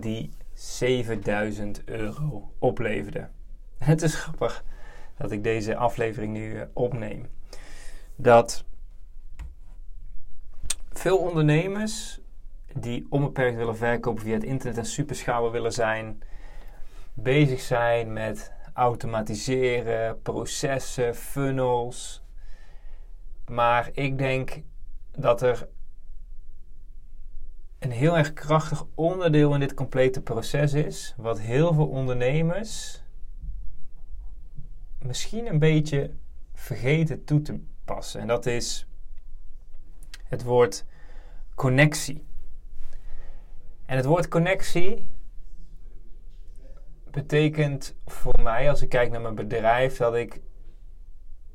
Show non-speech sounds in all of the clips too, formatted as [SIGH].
Die 7000 euro opleverde. [LAUGHS] Het is grappig dat ik deze aflevering nu eh, opneem. Dat veel ondernemers die onbeperkt willen verkopen via het internet en superschalen willen zijn, bezig zijn met automatiseren, processen, funnels. Maar ik denk dat er een heel erg krachtig onderdeel in dit complete proces is, wat heel veel ondernemers misschien een beetje vergeten toe te passen. En dat is het woord connectie. En het woord connectie betekent voor mij, als ik kijk naar mijn bedrijf, dat ik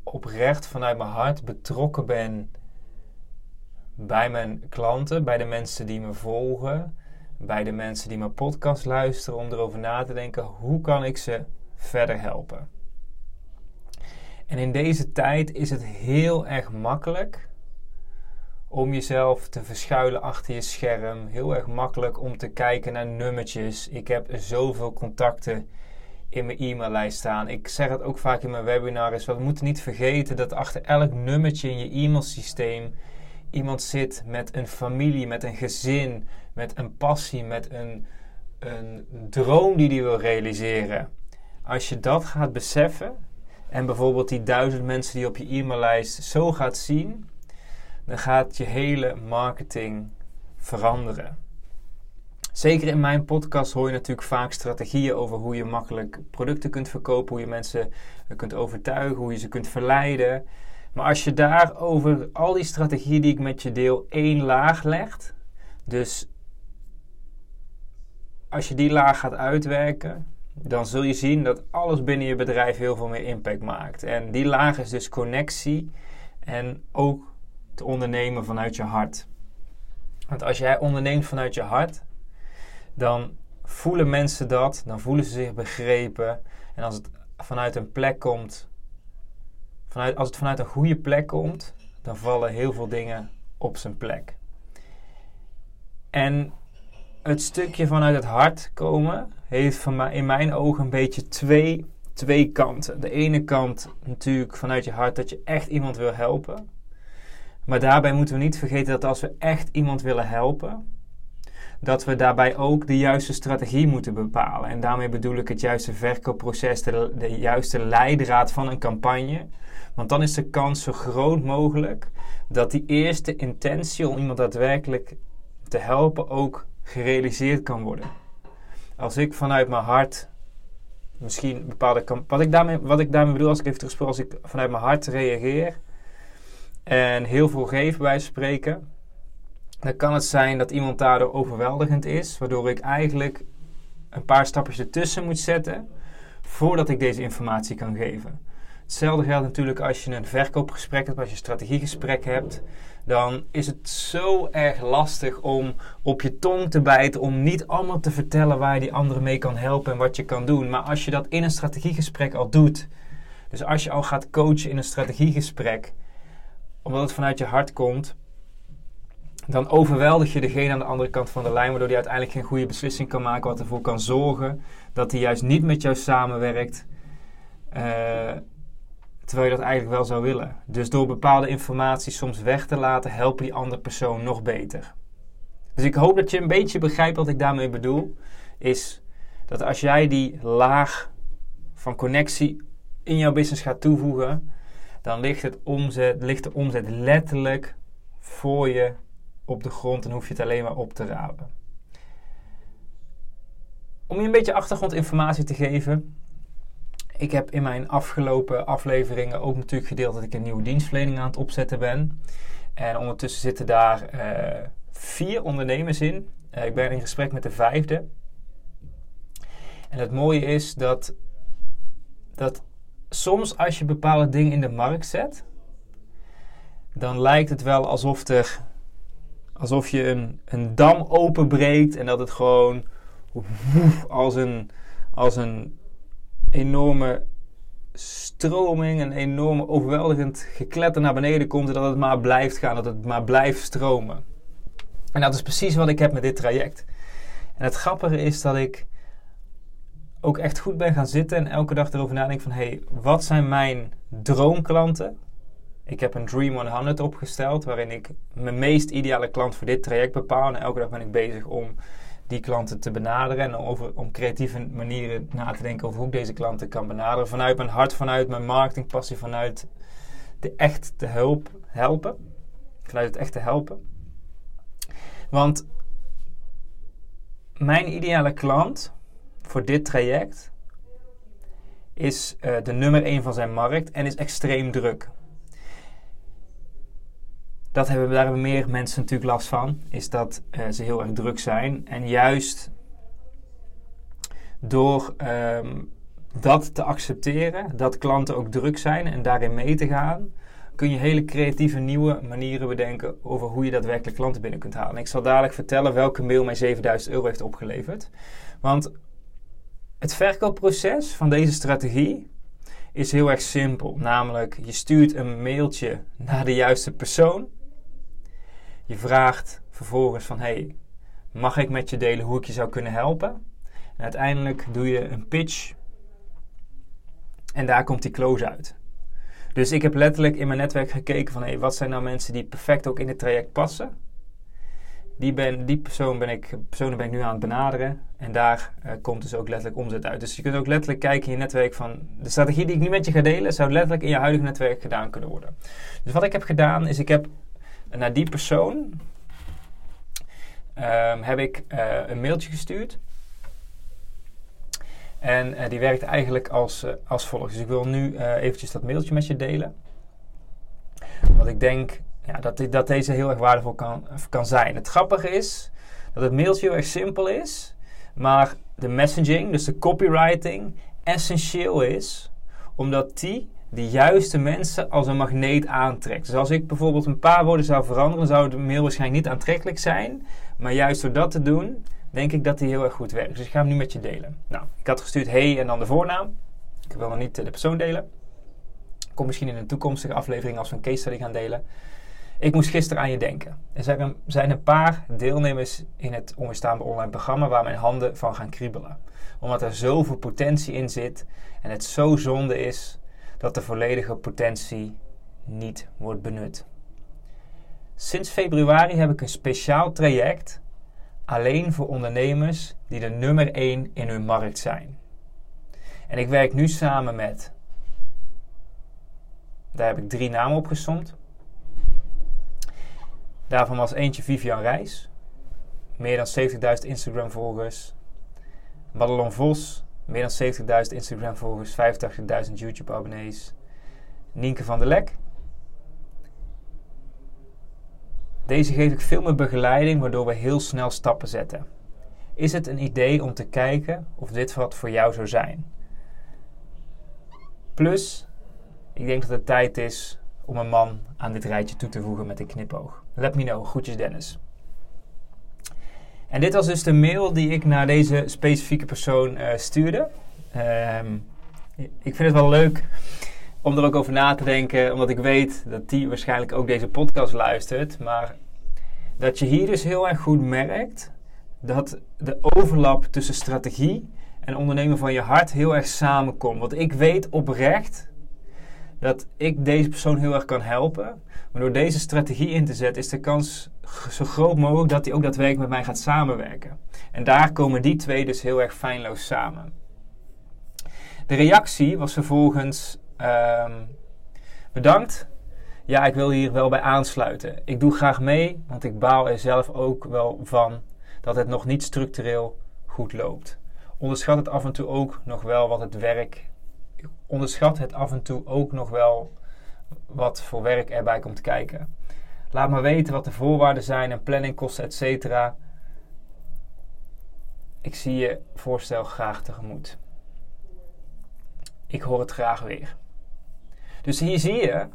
oprecht vanuit mijn hart betrokken ben bij mijn klanten, bij de mensen die me volgen, bij de mensen die mijn podcast luisteren, om erover na te denken: hoe kan ik ze verder helpen? En in deze tijd is het heel erg makkelijk om jezelf te verschuilen achter je scherm. Heel erg makkelijk om te kijken naar nummertjes. Ik heb zoveel contacten in mijn e-maillijst staan. Ik zeg het ook vaak in mijn webinars. We moeten niet vergeten dat achter elk nummertje in je e-mailsysteem iemand zit met een familie, met een gezin, met een passie, met een, een droom die hij wil realiseren. Als je dat gaat beseffen en bijvoorbeeld die duizend mensen die op je e-maillijst zo gaat zien, dan gaat je hele marketing veranderen. Zeker in mijn podcast hoor je natuurlijk vaak strategieën over hoe je makkelijk producten kunt verkopen, hoe je mensen kunt overtuigen, hoe je ze kunt verleiden. Maar als je daar over al die strategieën die ik met je deel één laag legt, dus als je die laag gaat uitwerken, dan zul je zien dat alles binnen je bedrijf heel veel meer impact maakt. En die laag is dus connectie en ook te ondernemen vanuit je hart. Want als jij onderneemt vanuit je hart, dan voelen mensen dat, dan voelen ze zich begrepen. En als het vanuit een plek komt vanuit, als het vanuit een goede plek komt, dan vallen heel veel dingen op zijn plek. En het stukje vanuit het hart komen heeft van in mijn ogen een beetje twee, twee kanten. De ene kant natuurlijk vanuit je hart dat je echt iemand wil helpen. Maar daarbij moeten we niet vergeten dat als we echt iemand willen helpen, dat we daarbij ook de juiste strategie moeten bepalen. En daarmee bedoel ik het juiste verkoopproces, de, de juiste leidraad van een campagne. Want dan is de kans zo groot mogelijk dat die eerste intentie om iemand daadwerkelijk te helpen ook gerealiseerd kan worden. Als ik vanuit mijn hart misschien bepaalde wat ik daarmee, wat ik daarmee bedoel als ik even terugspeel, als ik vanuit mijn hart reageer en heel veel geef bij spreken, dan kan het zijn dat iemand daardoor overweldigend is, waardoor ik eigenlijk een paar stapjes ertussen moet zetten voordat ik deze informatie kan geven. Hetzelfde geldt natuurlijk als je een verkoopgesprek hebt, als je een strategiegesprek hebt. Dan is het zo erg lastig om op je tong te bijten, om niet allemaal te vertellen waar je die andere mee kan helpen en wat je kan doen. Maar als je dat in een strategiegesprek al doet, dus als je al gaat coachen in een strategiegesprek, omdat het vanuit je hart komt, dan overweldig je degene aan de andere kant van de lijn, waardoor die uiteindelijk geen goede beslissing kan maken, wat ervoor kan zorgen dat hij juist niet met jou samenwerkt. Uh, terwijl je dat eigenlijk wel zou willen. Dus door bepaalde informatie soms weg te laten, helpen die andere persoon nog beter. Dus ik hoop dat je een beetje begrijpt wat ik daarmee bedoel. Is dat als jij die laag van connectie in jouw business gaat toevoegen, dan ligt, het omzet, ligt de omzet letterlijk voor je op de grond en hoef je het alleen maar op te rapen. Om je een beetje achtergrondinformatie te geven, ik heb in mijn afgelopen afleveringen ook natuurlijk gedeeld dat ik een nieuwe dienstverlening aan het opzetten ben. En ondertussen zitten daar uh, vier ondernemers in. ik ben in gesprek met de vijfde. En het mooie is dat, dat soms als je bepaalde dingen in de markt zet, dan lijkt het wel alsof, er, alsof je een, een dam openbreekt en dat het gewoon als een, als een enorme stroming, een enorme overweldigend gekletter naar beneden komt en dat het maar blijft gaan, dat het maar blijft stromen. En dat is precies wat ik heb met dit traject. En het grappige is dat ik ook echt goed ben gaan zitten en elke dag erover nadenk van... hé, hey, wat zijn mijn droomklanten? Ik heb een Dream 100 opgesteld waarin ik mijn meest ideale klant voor dit traject bepaal. En elke dag ben ik bezig om die klanten te benaderen en over, om creatieve manieren na te denken over hoe ik deze klanten kan benaderen. Vanuit mijn hart, vanuit mijn marketingpassie, vanuit de echt te hulp, helpen. Vanuit het echt te helpen. Want mijn ideale klant voor dit traject is uh, de nummer 1 van zijn markt en is extreem druk. Dat hebben, daar hebben meer mensen natuurlijk last van, is dat uh, ze heel erg druk zijn. En juist door um, dat te accepteren, dat klanten ook druk zijn en daarin mee te gaan, kun je hele creatieve nieuwe manieren bedenken over hoe je daadwerkelijk klanten binnen kunt halen. En ik zal dadelijk vertellen welke mail mij 7000 euro heeft opgeleverd. Want het verkoopproces van deze strategie is heel erg simpel. Namelijk, je stuurt een mailtje naar de juiste persoon. Je vraagt vervolgens van, hey, mag ik met je delen hoe ik je zou kunnen helpen? En uiteindelijk doe je een pitch en daar komt die close uit. Dus ik heb letterlijk in mijn netwerk gekeken van, hey, wat zijn nou mensen die perfect ook in het traject passen? Die, ben, die persoon ben ik, personen ben ik nu aan het benaderen. En daar uh, komt dus ook letterlijk omzet uit. Dus je kunt ook letterlijk kijken in je netwerk van... De strategie die ik nu met je ga delen... zou letterlijk in je huidige netwerk gedaan kunnen worden. Dus wat ik heb gedaan is... Ik heb naar die persoon... Um, heb ik uh, een mailtje gestuurd. En uh, die werkt eigenlijk als, als volgt. Dus ik wil nu eventjes dat mailtje met je delen. Want ik denk ja, dat, dat deze heel erg waardevol kan, kan zijn. Het grappige is dat het mailtje heel erg simpel is, maar de messaging, dus de copywriting, essentieel is, omdat die de juiste mensen als een magneet aantrekt. Dus als ik bijvoorbeeld een paar woorden zou veranderen, zou de mail waarschijnlijk niet aantrekkelijk zijn. Maar juist door dat te doen, denk ik dat die heel erg goed werkt. Dus ik ga hem nu met je delen. Nou, ik had gestuurd hey en dan de voornaam. Ik wil nog niet de persoon delen. Kom misschien in een toekomstige aflevering als we een case study gaan delen. Ik moest gisteren aan je denken. Er zijn een, zijn een paar deelnemers in het onweerstaanbaar online programma waar mijn handen van gaan kriebelen. Omdat er zoveel potentie in zit en het zo zonde is dat de volledige potentie niet wordt benut. Sinds februari heb ik een speciaal traject alleen voor ondernemers die de nummer 1 in hun markt zijn. En ik werk nu samen met, daar heb ik drie namen opgesomd. Daarvan was eentje Vivian Reis. Meer dan 70.000 Instagram-volgers. Madelon Vos. Meer dan 70.000 Instagram-volgers. 85.000 YouTube-abonnees. Nienke van der Lek. Deze geef ik veel meer begeleiding, waardoor we heel snel stappen zetten. Is het een idee om te kijken of dit wat voor jou zou zijn? Plus, ik denk dat het tijd is om een man aan dit rijtje toe te voegen met een knipoog. Let me know. Groetjes Dennis. En dit was dus de mail die ik naar deze specifieke persoon uh, stuurde. Um, ik vind het wel leuk om er ook over na te denken, omdat ik weet dat die waarschijnlijk ook deze podcast luistert. Maar dat je hier dus heel erg goed merkt dat de overlap tussen strategie en ondernemen van je hart heel erg samenkomt. Want ik weet oprecht dat ik deze persoon heel erg kan helpen. Maar door deze strategie in te zetten is de kans zo groot mogelijk dat hij ook daadwerkelijk met mij gaat samenwerken. En daar komen die twee dus heel erg fijnloos samen. De reactie was vervolgens um, bedankt. Ja, ik wil hier wel bij aansluiten. Ik doe graag mee, want ik baal er zelf ook wel van dat het nog niet structureel goed loopt. Onderschat het af en toe ook nog wel wat het werk onderschat het af en toe ook nog wel wat voor werk erbij komt kijken. Laat me weten wat de voorwaarden zijn en planningkosten, et cetera. Ik zie je voorstel graag tegemoet. Ik hoor het graag weer. Dus hier zie je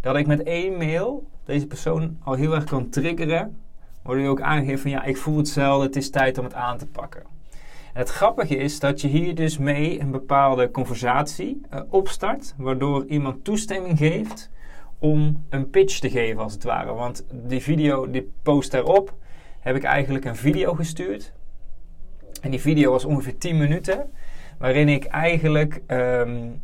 dat ik met één mail deze persoon al heel erg kan triggeren. Waardoor je ook aangeeft van ja, ik voel hetzelfde, het is tijd om het aan te pakken. Het grappige is dat je hier dus mee een bepaalde conversatie uh, opstart. Waardoor iemand toestemming geeft om een pitch te geven als het ware. Want die video, die post daarop, heb ik eigenlijk een video gestuurd. En die video was ongeveer 10 minuten. Waarin ik eigenlijk um,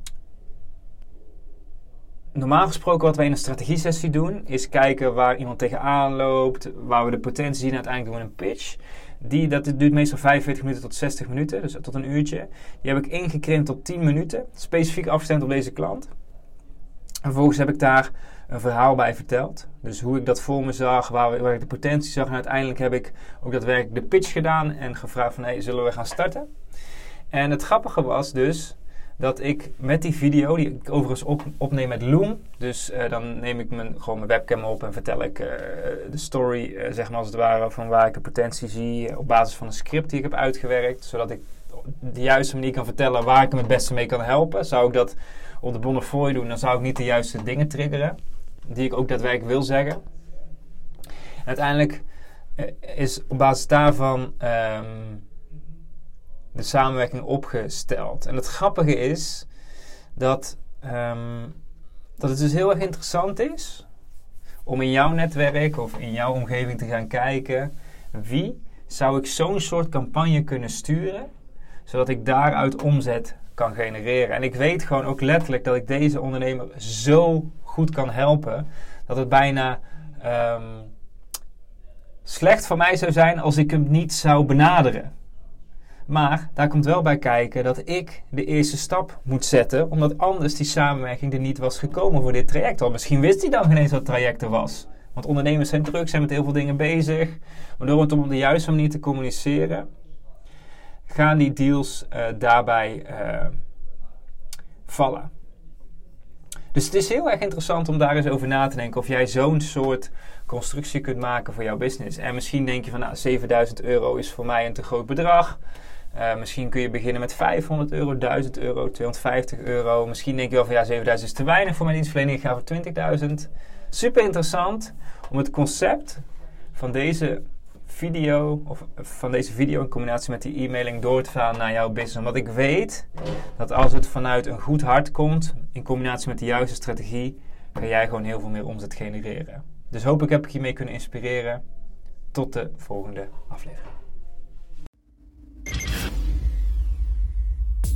normaal gesproken wat wij in een strategie-sessie doen, is kijken waar iemand tegenaan loopt, waar we de potentie zien. Uiteindelijk doen we een pitch. Die, dat duurt meestal 45 minuten tot 60 minuten, dus tot een uurtje. Die heb ik ingekrimpt tot 10 minuten, specifiek afgestemd op deze klant. En vervolgens heb ik daar een verhaal bij verteld. Dus hoe ik dat voor me zag, waar, waar ik de potentie zag. En uiteindelijk heb ik ook daadwerkelijk de pitch gedaan en gevraagd van, hey, zullen we gaan starten? En het grappige was dus dat ik met die video, die ik overigens op, opneem met Loom, dus uh, dan neem ik mijn, gewoon mijn webcam op en vertel ik uh, de story, uh, zeg maar als het ware, van waar ik de potentie zie op basis van een script die ik heb uitgewerkt, zodat ik de juiste manier kan vertellen waar ik hem het beste mee kan helpen. Zou ik dat op de Bonnefoy doen, dan zou ik niet de juiste dingen triggeren, die ik ook daadwerkelijk wil zeggen. En uiteindelijk is op basis daarvan... Um, de samenwerking opgesteld. En het grappige is dat, um, dat het dus heel erg interessant is om in jouw netwerk of in jouw omgeving te gaan kijken wie zou ik zo'n soort campagne kunnen sturen, zodat ik daaruit omzet kan genereren. En ik weet gewoon ook letterlijk dat ik deze ondernemer zo goed kan helpen dat het bijna um, slecht voor mij zou zijn als ik hem niet zou benaderen. Maar daar komt wel bij kijken dat ik de eerste stap moet zetten, omdat anders die samenwerking er niet was gekomen voor dit traject. Al misschien wist hij dan geen eens wat het traject er was. Want ondernemers zijn druk, zijn met heel veel dingen bezig. Maar door het op de juiste manier te communiceren, gaan die deals uh, daarbij uh, vallen. Dus het is heel erg interessant om daar eens over na te denken of jij zo'n soort constructie kunt maken voor jouw business. En misschien denk je van nou 7000 euro is voor mij een te groot bedrag. Uh, misschien kun je beginnen met 500 euro, 1000 euro, 250 euro. Misschien denk je wel van ja, 7000 is te weinig voor mijn dienstverlening. Ik ga voor 20.000. Super interessant om het concept van deze video of van deze video in combinatie met die e-mailing door te gaan naar jouw business. Omdat ik weet dat als het vanuit een goed hart komt, in combinatie met de juiste strategie, kan jij gewoon heel veel meer omzet genereren. Dus hoop ik heb ik je mee kunnen inspireren. Tot de volgende aflevering.